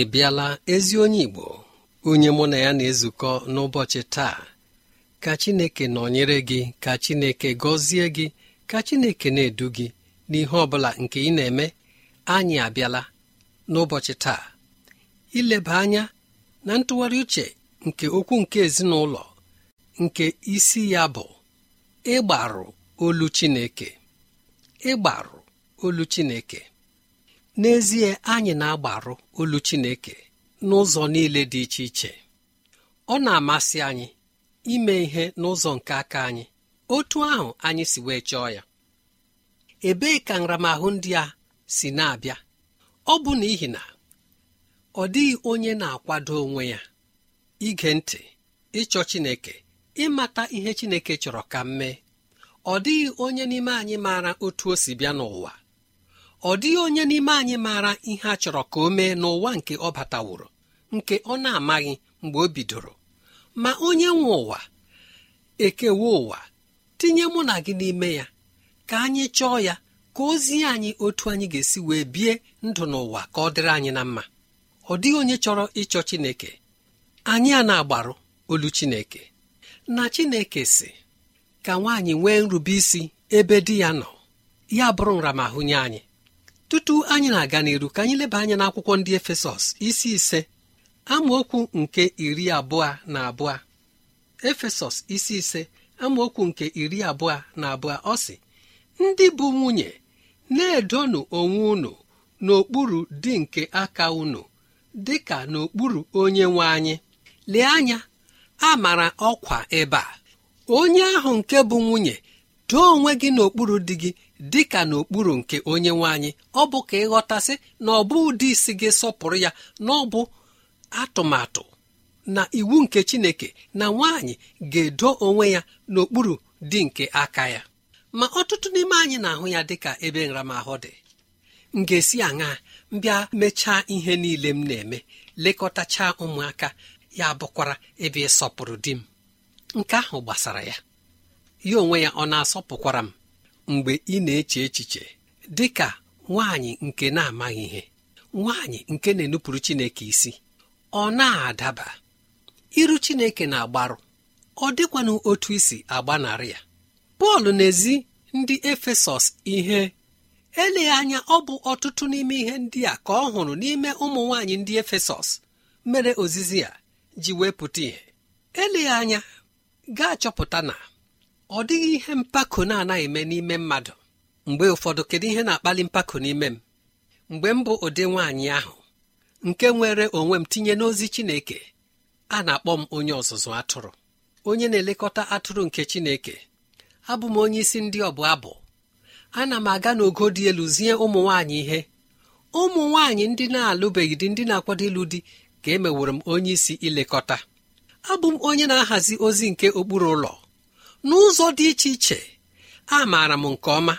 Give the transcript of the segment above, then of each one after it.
Ị bịala ezi onye Igbo onye mụ na ya na-ezukọ n'ụbọchị taa ka Chineke nọnyere gị ka Chineke gọzie gị ka Chineke na-edu gị n'ihe ọ bụla nke ị na-eme. Anyị abịala n'ụbọchị taa ileba anya na ntụgharị uche nke okwu nke ezinụlọ nke isi ya bụ ịgbarụ olu Chineke. Ịgbarụ olu Chineke. N'ezie anyị na-agbarụ olu Chineke n'ụzọ niile dị iche iche. Ọ na-amasị anyị ime ihe n'ụzọ nke aka anyị otu ahụ anyị si wee chọọ ya. Ebee ka nramahụ ndị a si na-abịa? Ọ bụ n'ihi na ọ dịghị onye na-akwado onwe ya ige ntị ịchọ Chineke ịmata ihe Chineke chọrọ ka m mee. Ọ dịghị onye n'ime anyị maara otu o si bịa n'ụwa. Ọ dịghị onye n'ime anyị maara ihe a chọrọ ka o mee n'ụwa nke ọ bataworo nke ọ na-amaghị mgbe o bidoro. Ma onye nwe ụwa ekewe ụwa tinye mụ na gị n'ime ya ka anyị chọọ ya ka ozie anyị otu anyị ga-esi wee bie ndụ n'ụwa ka ọ dịrị anyị na mma. Ọ dịghị onye chọrọ ịchọ Chineke. Anyị a na-agbarụ olu Chineke. Na Chineke si ka nwaanyị nwee nrube isi ebe di ya nọ. Ya bụrụ nramahụ nye anyị. Tutu anyị na-aga n'iru ka anyị leba anya n'akwụkwọ ndị efesọs isi ise amaokwu nke iri abụọ na abụọ. Efesọs isi ise amaokwu nke iri abụọ na abụọ. Ọ sị ndị bụ nwunye na-edonụ onwe unu n'okpuru dị nke aka unu dị ka n'okpuru onye nwe anyị. Lee anya a mara ọkwa ebe a. Onye ahụ nke bụ nwunye doo onwe gị n'okpuru di gị dị ka n'okpuru nke onye nwaanyị ọ bụ ka ịghọtasị na ọ bụ ụdị isi gị sọpụrụ ya na ọ bụ atụmatụ na iwu nke chineke na nwaanyị ga-edo onwe ya n'okpuru dị nke aka ya. Ma ọtụtụ n'ime anyị na-ahụ ya dịka ebe nramahụ dị. M ga-esi aṅa mbịa mechaa ihe niile m na-eme lekọtacha ụmụaka ya bụkwara ebe ịsọpụrụ di m. Nke ahụ gbasara ya. Ya onwe ya ọ na-asọpụkwara m. mgbe ị na-eche echiche dị ka nwaanyị nke na-amaghị ihe nwaanyị nke na-enupụrụ Chineke isi ọ na-adaba. Iru Chineke na-agbarụ ọ dịkwanụ otu isi agbanarị ya. Pọl n'ezi ndị Efesọs ihe eleghị anya ọ bụ ọtụtụ n'ime ihe ndị a ka ọ hụrụ n'ime ụmụ nwaanyị ndị Efesọs mere ozizi a ji wee pụta ihe. Eleghị anya ga-achọpụta na ọ dịghị ihe mpako na-anaghị eme n'ime mmadụ. Mgbe ụfọdụ kedu ihe na-akpali mpako n'ime m? Mgbe m bụ ụdị nwaanyị ahụ nke nwere onwe m tinye n'ozi Chineke a na-akpọ m onye ọzụzụ atụrụ. Onye na-elekọta atụrụ nke Chineke abụ m onye isi ndị ọbụ abụ. Ana m aga n'ogo dị elu zie ụmụ nwaanyị ihe. Ụmụ nwaanyị ndị na-alụbeghị di ndị na-akwado ịlụ di ka emeworo m onye isi ilekọta. Abụ m onye na-ahazi ozi nke okpuru ụlọ. N'ụzọ dị iche iche a maara m nke ọma.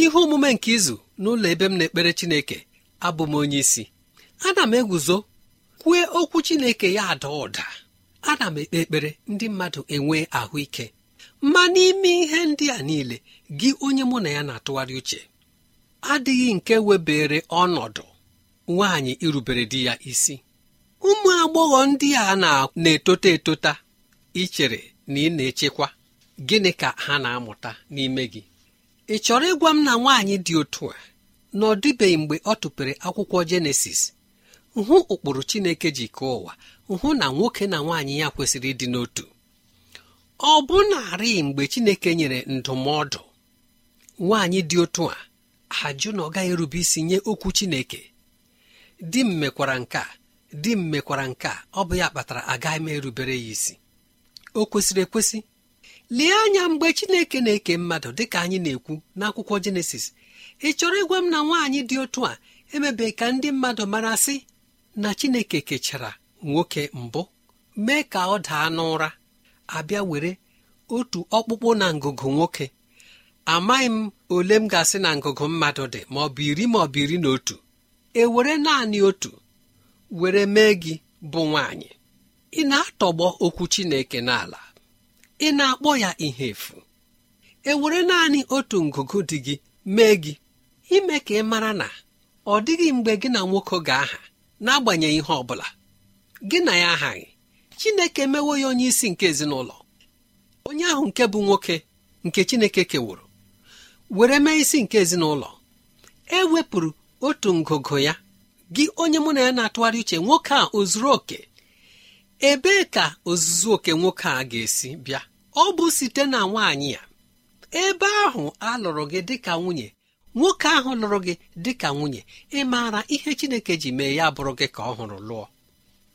Ihe omume nke izu n'ụlọ ebe m na-ekpere Chineke abụ m onye isi. Ana m eguzo kwue okwu Chineke ya ada ụda. Ana m ekpe ekpere ndị mmadụ enwee ahụike. Ma n'ime ihe ndị a niile gị onye mụ na ya na-atụgharị uche adịghị nke webere ọnọdụ nwaanyị irubere di ya isi. Ụmụ agbọghọ ndị a na-etota etota ichere na ị na-echekwa. Gịnị ka ha na-amụta n'ime gị? Ị chọrọ ịgwa m na nwaanyị dị otu a na ọ dịbeghị mgbe ọ tụpere akwụkwọ jenesis hụ ụkpụrụ chineke ji kee ụwa. Hụ na nwoke na nwaanyị ya kwesịrị ịdị n'otu. Ọ bụ narị mgbe chineke nyere ndụmọdụ. Nwaanyị dị otu a ajụ na ọ gaghị erube isi nye okwu chineke. Di m mekwara nke di m mekwara nke ọ bụ ya kpatara agaghị m erubere ya isi. O kwesịrị ekwesị? Lee anya mgbe chineke na-eke mmadụ dịka anyị na-ekwu n'akwụkwọ jenesis ị chọrọ ịgwa m na nwaanyị dị otu a emebe ka ndị mmadụ mara sị na chineke kechara nwoke mbụ mee ka ọ daa n'ụra. Abịa were otu ọkpụkpụ na ngụgụ nwoke. Amaghị m ole m ga-asị na ngụgụ mmadụ dị ma ọ bụ iri ma ọ bụ iri na otu. Ewere naanị otu were mee gị bụ nwaanyị. Ị na-atọgbọ okwu Chineke n'ala. Ị na-akpọ ya ihe efu ewere naanị otu ngụgụ dị gị mee gị ime ka ị mara na ọ dịghị mgbe gị na nwoke ga-aha n'agbanyeghị ihe ọ bụla gị na ya ahaghị Chineke mewo ya onye isi nke ezinụlọ. Onye ahụ nke bụ nwoke nke Chineke keworo. Were mee isi nke ezinụlọ. E wepụrụ otu ngụgụ ya. Gị onye mụ na ya na-atụgharị uche nwoke a o zuru oke? Ebee ka ozuzu oke nwoke a ga-esi bịa? Ọ bụ site na nwaanyị ya ebe ahụ a lụrụ gị dịka nwunye nwoke ahụ lụrụ gị dịka nwunye ị maara ihe Chineke ji mee ya bụrụ gị ka ọ hụrụ lụọ?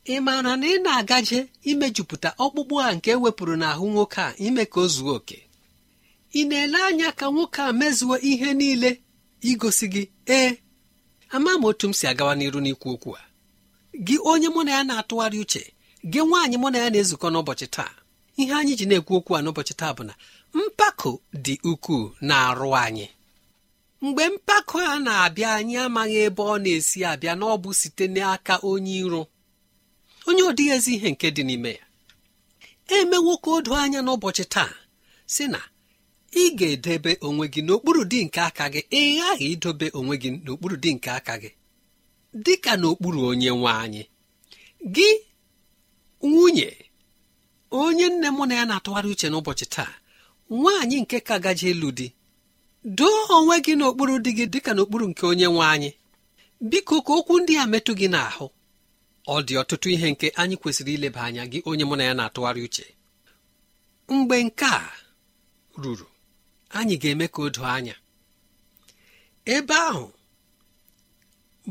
Ị maara na ị na-agaje imejupụta ọkpụkpụ a nke ewepụrụ n'ahụ nwoke a ime ka o zuo oke? Ị na-ele anya ka nwoke a mezuo ihe niile igosi gị ee ama m otu m si agawa n'iru n'ikwu okwu a. Gị onye mụ na ya na-atụgharị uche gị nwaanyị mụ na ya na-ezukọ n'ụbọchị taa ihe anyị ji na-ekwu okwu a n'ụbọchị taa bụ na mpako dị ukwuu na-arụ anyị. Mgbe mpako a na-abịa anyị amaghị ebe ọ na-esi abịa na ọ bụ site n'aka onye iro. Onye ọ ezi ihe nke dị n'ime ya. Eme nwoke odo anya n'ụbọchị taa si na ị ga-edebe onwe gị n'okpuru dị nke aka gị. Ị ghaghị idobe onwe gị n'okpuru dị nke aka gị. Dị ka n'okpuru onye nwe anyị. Gị nwunye. Onye nne mụ na ya na-atụgharị uche n'ụbọchị taa nwaanyị nke ka gaje elu di doo onwe gị n'okpuru dị gị dịka n'okpuru nke onye nwe anyị. Biko ka okwu ndị a metụ gị n'ahụ. Ọ dị ọtụtụ ihe nke anyị kwesịrị ileba anya gị onye mụ na ya na-atụgharị uche. Mgbe nke a ruru anyị ga-eme ka o doo anya. Ebe ahụ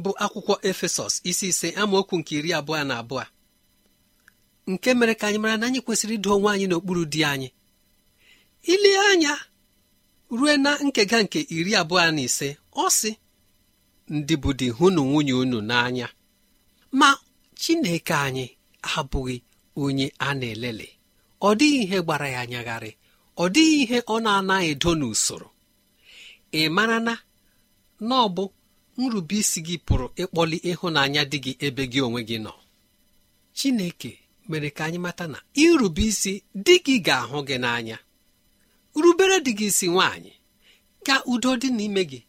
bụ akwụkwọ efesọs isi ise amaokwu nke iri abụọ na abụọ nke mere ka anyị mara na anyị kwesịrị ido onwe anyị n'okpuru di anyị. Ile anya rue na nkega nke iri abụọ na ise ọ sị ndị bụ di hụnụ nwunye unu n'anya. Ma chineke anyị abụghị onye a na-elele. Ọ dịghị ihe gbara ya anyagharị ọ dịghị ihe ọ na-anaghị edo n'usoro. Ị mara na na ọ bụ nrube isi gị pụrụ ịkpọli ịhụnanya dị gị ebe gị onwe gị nọ. Chineke mere ka anyị mata na irube isi dị gị ga-ahụ gị n'anya. Rubere dị gị isi nwaanyị ka udo dị n'ime gị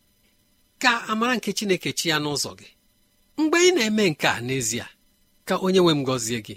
ka amara nke chineke chi ya n'ụzọ gị. Mgbe ị na-eme nke a n'ezie ka onye nwe m gọzie gị.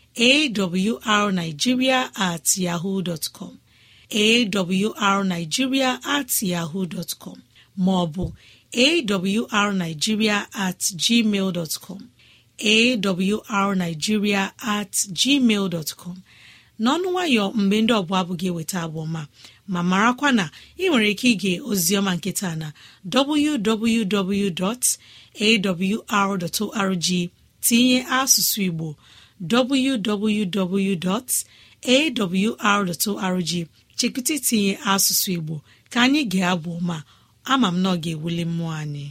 awrnigeria at yahoo dọtcọm awrnigeria at yahoo dọtcọm maọbụ awrnigeria at gmail dọtcọm awrnigeria at gmail dọtcọm n'ọnụ nwayọ mgbe ndị ọbụla abụghị eweta abụọma ma marakwa na ị nwere ike ige oziọma nkịta na www.awr.org tinye asụsụ Igbo www.awr.org chekwụta itinye asụsụ Igbo ka anyị ga-abụ ma ama m na ọ ga-ewuli mmụọ anyị.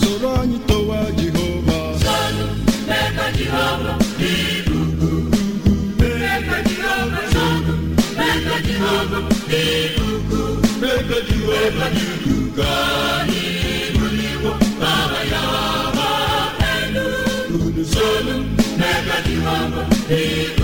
Soro anyị towa jehova mega jehova ka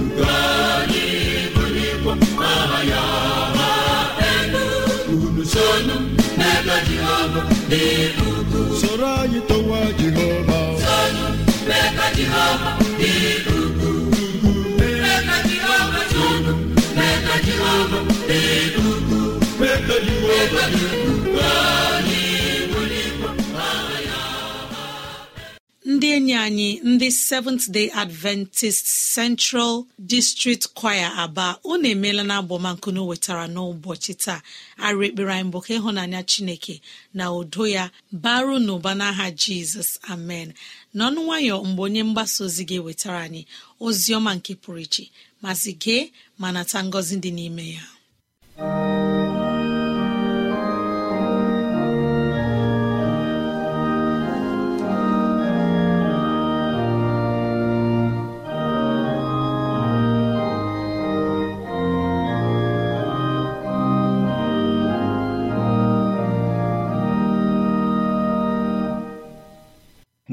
soro anyị towa jehova. Jehova ndị enyi anyị ndị seventh day adventist central district choir aba unu emeela na abọmankunu wetara n'ụbọchị taa. Arụ ekpere anyị bụ ka ịhụnanya chineke na udo ya baru n'ụba n'aha jizọs amen. N'ọnụ nwayọ mgbe onye mgbasa ozi ga-ewetara anyị ozi ọma nke pụrụ iche masị gee ma nata ngọzi dị n'ime ya.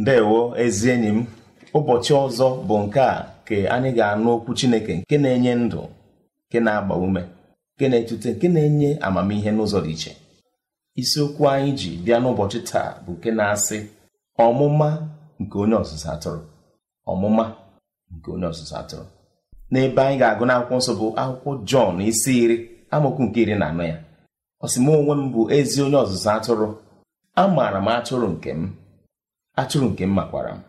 Ndewo ezi enyi m. Ụbọchị ọzọ bụ nke a ka anyị ga-anụ okwu chineke nke na-enye ndụ nke na-agba ume nke na-etute nke na-enye amamihe n'ụzọ dị iche. Isiokwu anyị ji bịa n'ụbọchị taa bụ nke na-asị ọmụma nke onye ọzụzụ atụrụ. Ọmụma nke onye ọzụzụ atụrụ. N'ebe anyị ga-agụ n'akwụkwọ nsọ bụ akwụkwọ jọn isi iri amaokwu nke iri na anọ ya. Ọ onwe m bụ ezi onye ọzụzụ atụrụ. Amaara m atụrụ nke m. atụrụ nke m makwara m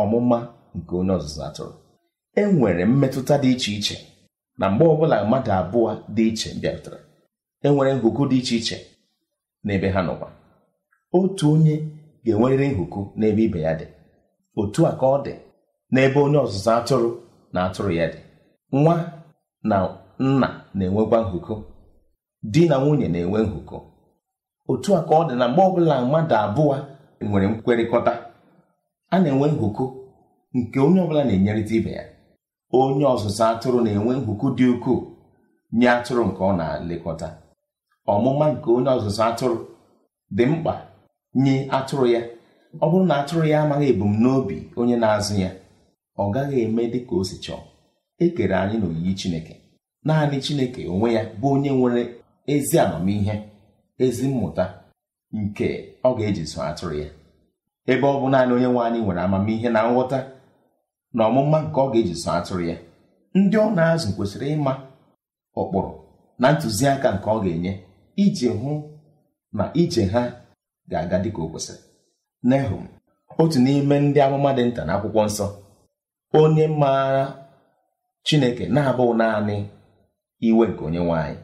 ọmụma nke onye ọzụzụ atụrụ. E nwere mmetụta dị iche iche na mgbe ọbụla mmadụ abụọ dị iche bịarutere e nwere nhụkụ dị iche iche n'ebe ha nọkwa. Otu onye ga-enwerịrị nhụkụ n'ebe ibe ya dị otu a ka ọ dị n'ebe onye ọzụzụ atụrụ na atụrụ ya dị. Nwa na nna na-enwekwa nhụkụ di na nwunye na-enwe nhụkụ otu a ka ọ dị na mgbe ọbụla mmadụ abụọ nwere nkwekọrịta a na-enwe nhụkụ nke onye ọbụla na-enyerịta ibe ya. Onye ọzụzụ atụrụ na-enwe nhụkụ dị ukwuu nye atụrụ nke ọ na-elekọta. Ọmụma nke onye ọzụzụ atụrụ dị mkpa nye atụrụ ya. Ọ bụrụ na atụrụ ya amaghị ebumnobi onye na-azụ ya ọ gaghị eme dị ka o si chọọ. E kere anyị n'oyiyi Chineke. Naanị Chineke onwe ya bụ onye nwere ezi amamihe ezi mmụta nke ọ ga-eji zụọ atụrụ ya. Ebe ọ bụ naanị onye nwe anyị nwere amamihe na nghọta na ọmụma nke ọ ga-eji zụọ atụrụ ya. Ndị ọ na-azụ kwesịrị ịma ụkpụrụ na ntụziaka nke ọ ga-enye iji hụ na ije ha ga-aga dịka o kwesịrị. Nehum otu n'ime ndị amụma dị nta n'akwụkwọ nsọ onye maara Chineke na-abụghị naanị iwe nke onye nwe anyị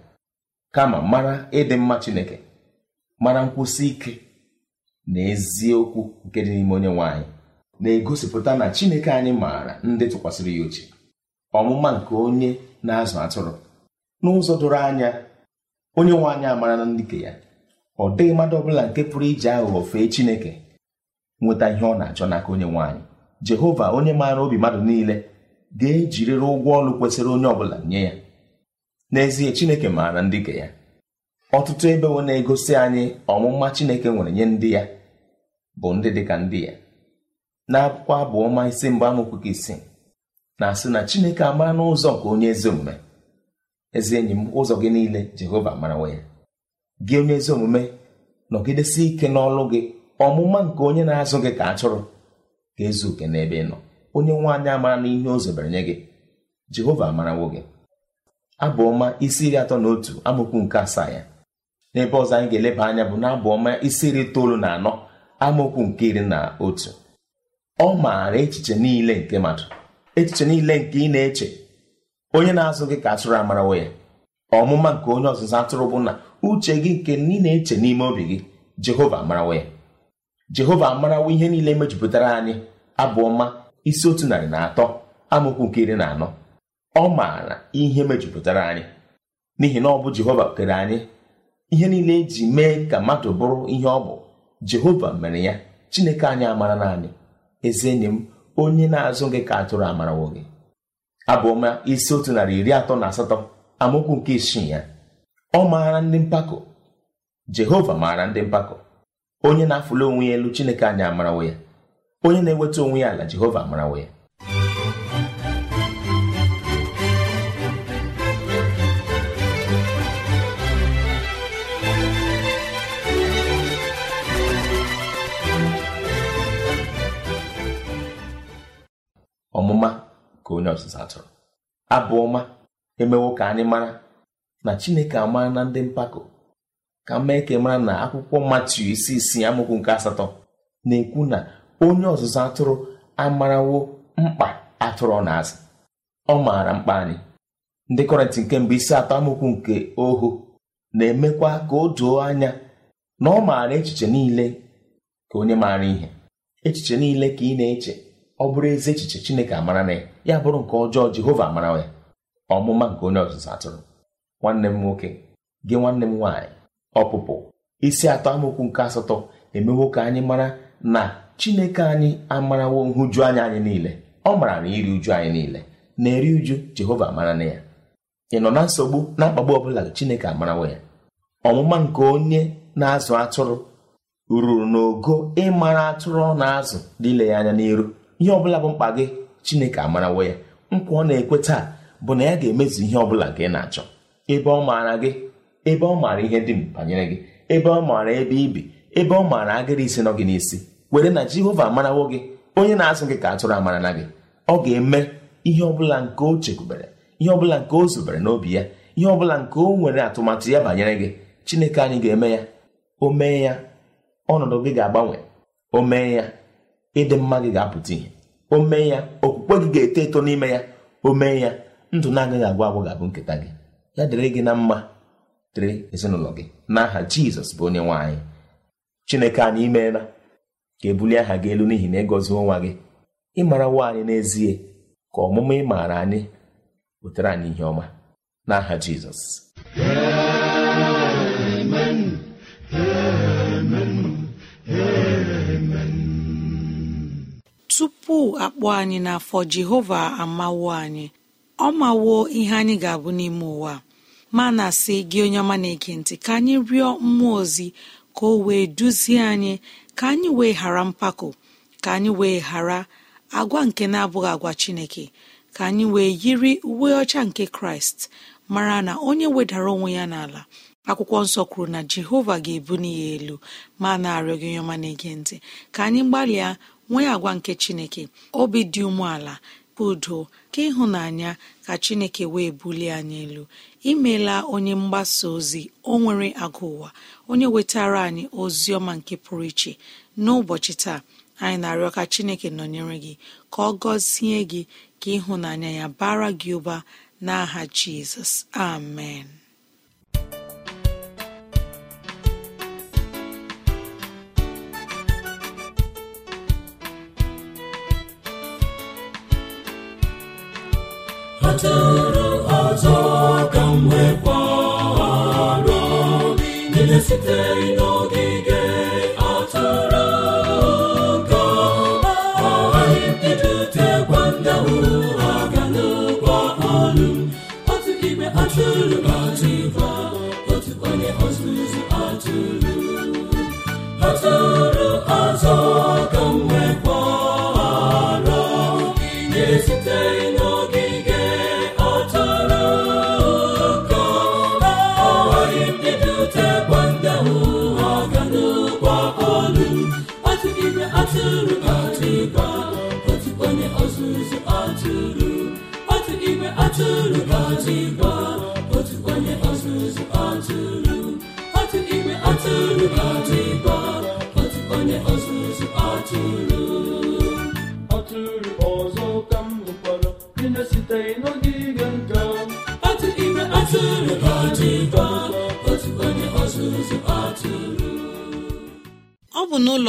kama mara ịdị mma Chineke mara nkwụsị ike na eziokwu nke dị n'ime onye nwaanyị na-egosipụta na Chineke anyị maara ndị tụkwasịrị ya uche ọmụma nke onye na-azụ atụrụ. N'ụzọ doro anya onye nwe anyị amara na ndike ya. Ọ dịghị mmadụ ọbụla nke pụrụ iji aghụghọ fee Chineke nweta ihe ọ na-achọ n'aka onye nwaanyị Jehova onye maara obi mmadụ niile ga-ejirịrị ụgwọ ọlụ kwesịrị onye ọbụla nye ya. N'ezie Chineke maara ndike ya. Ọtụtụ ebe wo na-egosi anyị ọmụma Chineke nwere nye ndị ya bụ ndị dịka ndị ya. N'akwụkwọ abụọma isi mbụ amaokwu isii na-asị na Chineke amara n'ụzọ nke onye ezi omume. Ezi enyi m ụzọ gị niile Jehova marawa ya. Gị onye ezi omume nọgidesi ike n'ọlụ gị ọmụma nke onye na-azụ gị ka atụrụ ga-ezu oke n'ebe ị nọ. Onye nwaanyị amara na ihe o zobere nye gị. Jehova amarawo gị. Abụọma isi iri atọ na otu amaokwu nke asaa ya. N'ebe ọzọ anyị ga-eleba anya bụ n'abụ ọma isi iri itoolu na anọ amaokwu nke iri na otu. Ọ maara echiche niile nke mmadụ echiche niile nke ị na-eche. Onye na-azụ gị ka atụrụ amarawo ya ọmụma nke onye ọzụzụ atụrụ bụ na uche gị nke ị na-eche n'ime obi gị jehova amarawo ya jehova amarawo ihe niile mejupụtara anyị abụọma isi otu narị na atọ amaokwu nke iri na anọ. Ọ maara ihe mejupụtara anyị. N'ihi na ọ bụ jehova kere anyị ihe niile eji mee ka mmadụ bụrụ ihe ọ bụ jehova mere ya. Chineke anyị amara naanị. Ezi enyi m onye na-azụ gị ka atụrụ amarawo gị. Abụọma isi otu narị iri atọ na asatọ. Amaokwu nke isii ya. Ọ maara ndị mpako. Jehova maara ndị mpako. Onye na-afụli onwe ya elu chineke anyị amarawo ya. Onye na-eweta onwe ya ala jehova amarawo ya. Ọmụma ka onye ọzụzụ atụrụ abụ ọma emewo ka anyị mara na chineke amara na ndị mpako ka mee ka mara na akwụkwọ matiu isi isii amụkwu nke asatọ na-ekwu na onye ọzụzụ atụrụ amarawo mkpa atụrụ ọ na-azụ. Ọ maara mkpa anyị. Ndị kọrịntị nke mbụ isi atọ amụkwu nke ohu na-emekwa ka o doo anya na ọ maara echiche niile ka onye maara ihe. Echiche niile ka ị na-eche. Ọ bụrụ ezi echiche chineke amara na ya ya bụrụ nke ọjọọ jehova amara ya ọmụma nke onye ọzụzụ atụrụ. Nwanne m nwoke gị nwanne m nwaanyị ọpụpụ isi atọ amaokwu nke asatọ emewo ka anyị mara na chineke anyị amarawo nhụju anya anyị niile. Ọ mara na iri uju anyị niile na-eri uju jehova amara na ya. Ị nọ na nsogbu na mkpagbu ọbụla chineke amarawo ya. Ọmụma nke onye na-azụ atụrụ ruru n'ogo ịmara atụrụ ọ na-azụ dị ile ya anya n'iru. Ihe ọbụla bụ mkpa gị chineke amarawo ya. Nkwa ọ na-ekwe taa bụ na ya ga-emezu ihe ọbụla nke ị na-achọ. Ebe ọ maara gị ebe ọ maara ihe dị banyere gị ebe ọ maara ebe ibi ebe ọ maara agịrị isi nọ gị n'isi were na jehova amarawo gị onye na-azụ gị ka atụrụ amara na gị. Ọ ga-eme ihe ọbụla nke o chekwubere ihe ọbụla nke o zubere n'obi ya ihe ọbụla nke o nwere atụmatụ ya banyere gị. Chineke anyị ga-eme ya. O mee ya ọnọdụ gị ga-agbanwe. O mee ya ịdị mma gị ga-apụta ihe. O mee ya okwukwe gị ga-eto eto n'ime ya o mee ya ndụ na-agaghị agwụ agwụ ga-abụ nketa gị. Ya dịrị gị na mma dịrị ezinụlọ gị. N'aha jizọs bụ onye nwe anyị. Chineke anyị imeela ka ebulie aha gị elu n'ihi na ịgọzie nwa gị. Ịmarawo anyị n'ezie ka ọmụma ị maara anyị wetara anyị ihe ọma. N'aha jizọs. Tupu akpọ anyị n'afọ jehova amawo anyị. Ọ mawo ihe anyị ga-abụ n'ime ụwa. Ma na-asị gị onye ọma na-ege ntị ka anyị rịọ mmụọ ozi ka o wee duzie anyị ka anyị wee ghara mpako ka anyị wee ghara agwa nke na-abụghị agwa chineke ka anyị wee yiri uwe ọcha nke kraịst mara na onye wedara onwe ya n'ala. Akwụkwọ nsọ kwuru na jehova ga-ebuni ya elu ma na-arịọ gị onye ọma na-ege ntị ka anyị gbalịa nwee agwa nke chineke obi dị umeala udo ka ịhụnanya ka chineke wee bulie anyị elu. Imeela onye mgbasa ozi o nwere agụ ụwa onye wetara anyị ozi ọma nke pụrụ iche. N'ụbọchị taa anyị na-arịọ ka chineke nọnyere gị ka ọ gọzie gị ka ịhụnanya ya bara gị ụba n'aha jizọs. Amen. Atụrụ ọzọ ka m nwekwara niile sitere n'ogige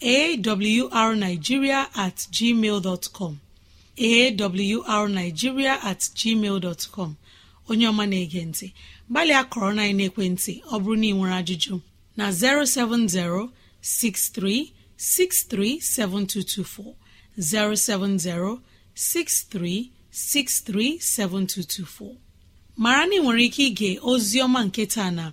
awrnigeria at gmail com. Awrnigeria at gmail com. Onye ọma na-ege ntị. Gbalịa kọrọ na ekwentị ọ bụrụ na ị nwere ajụjụ na 070 6363 7224 070 63637224 mara na ị nwere ike ige ozi ọma nke na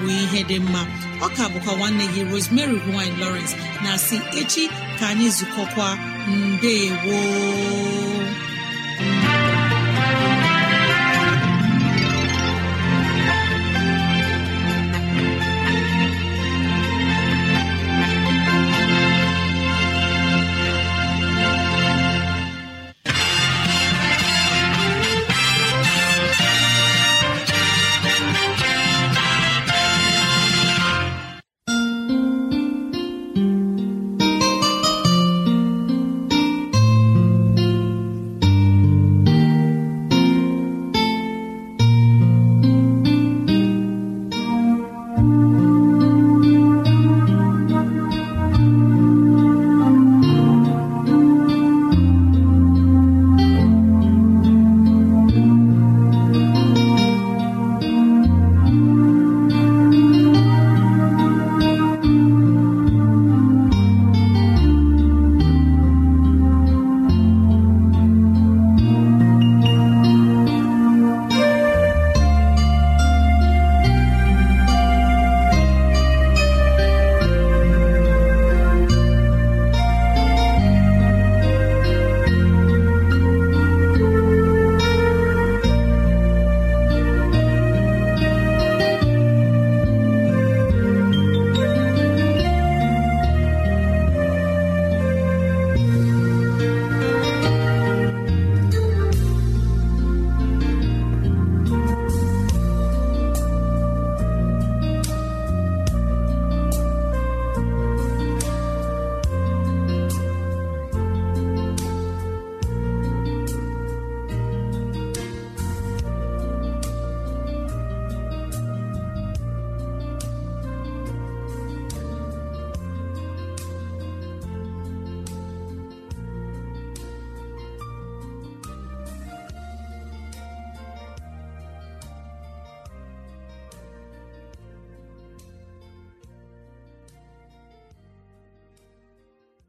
bụ ihe dị mma. Ọ ka bụkwa nwanne gị Rosemary gine Lawrence. Na si echi ka anyị zukọkwa. Mbe gboo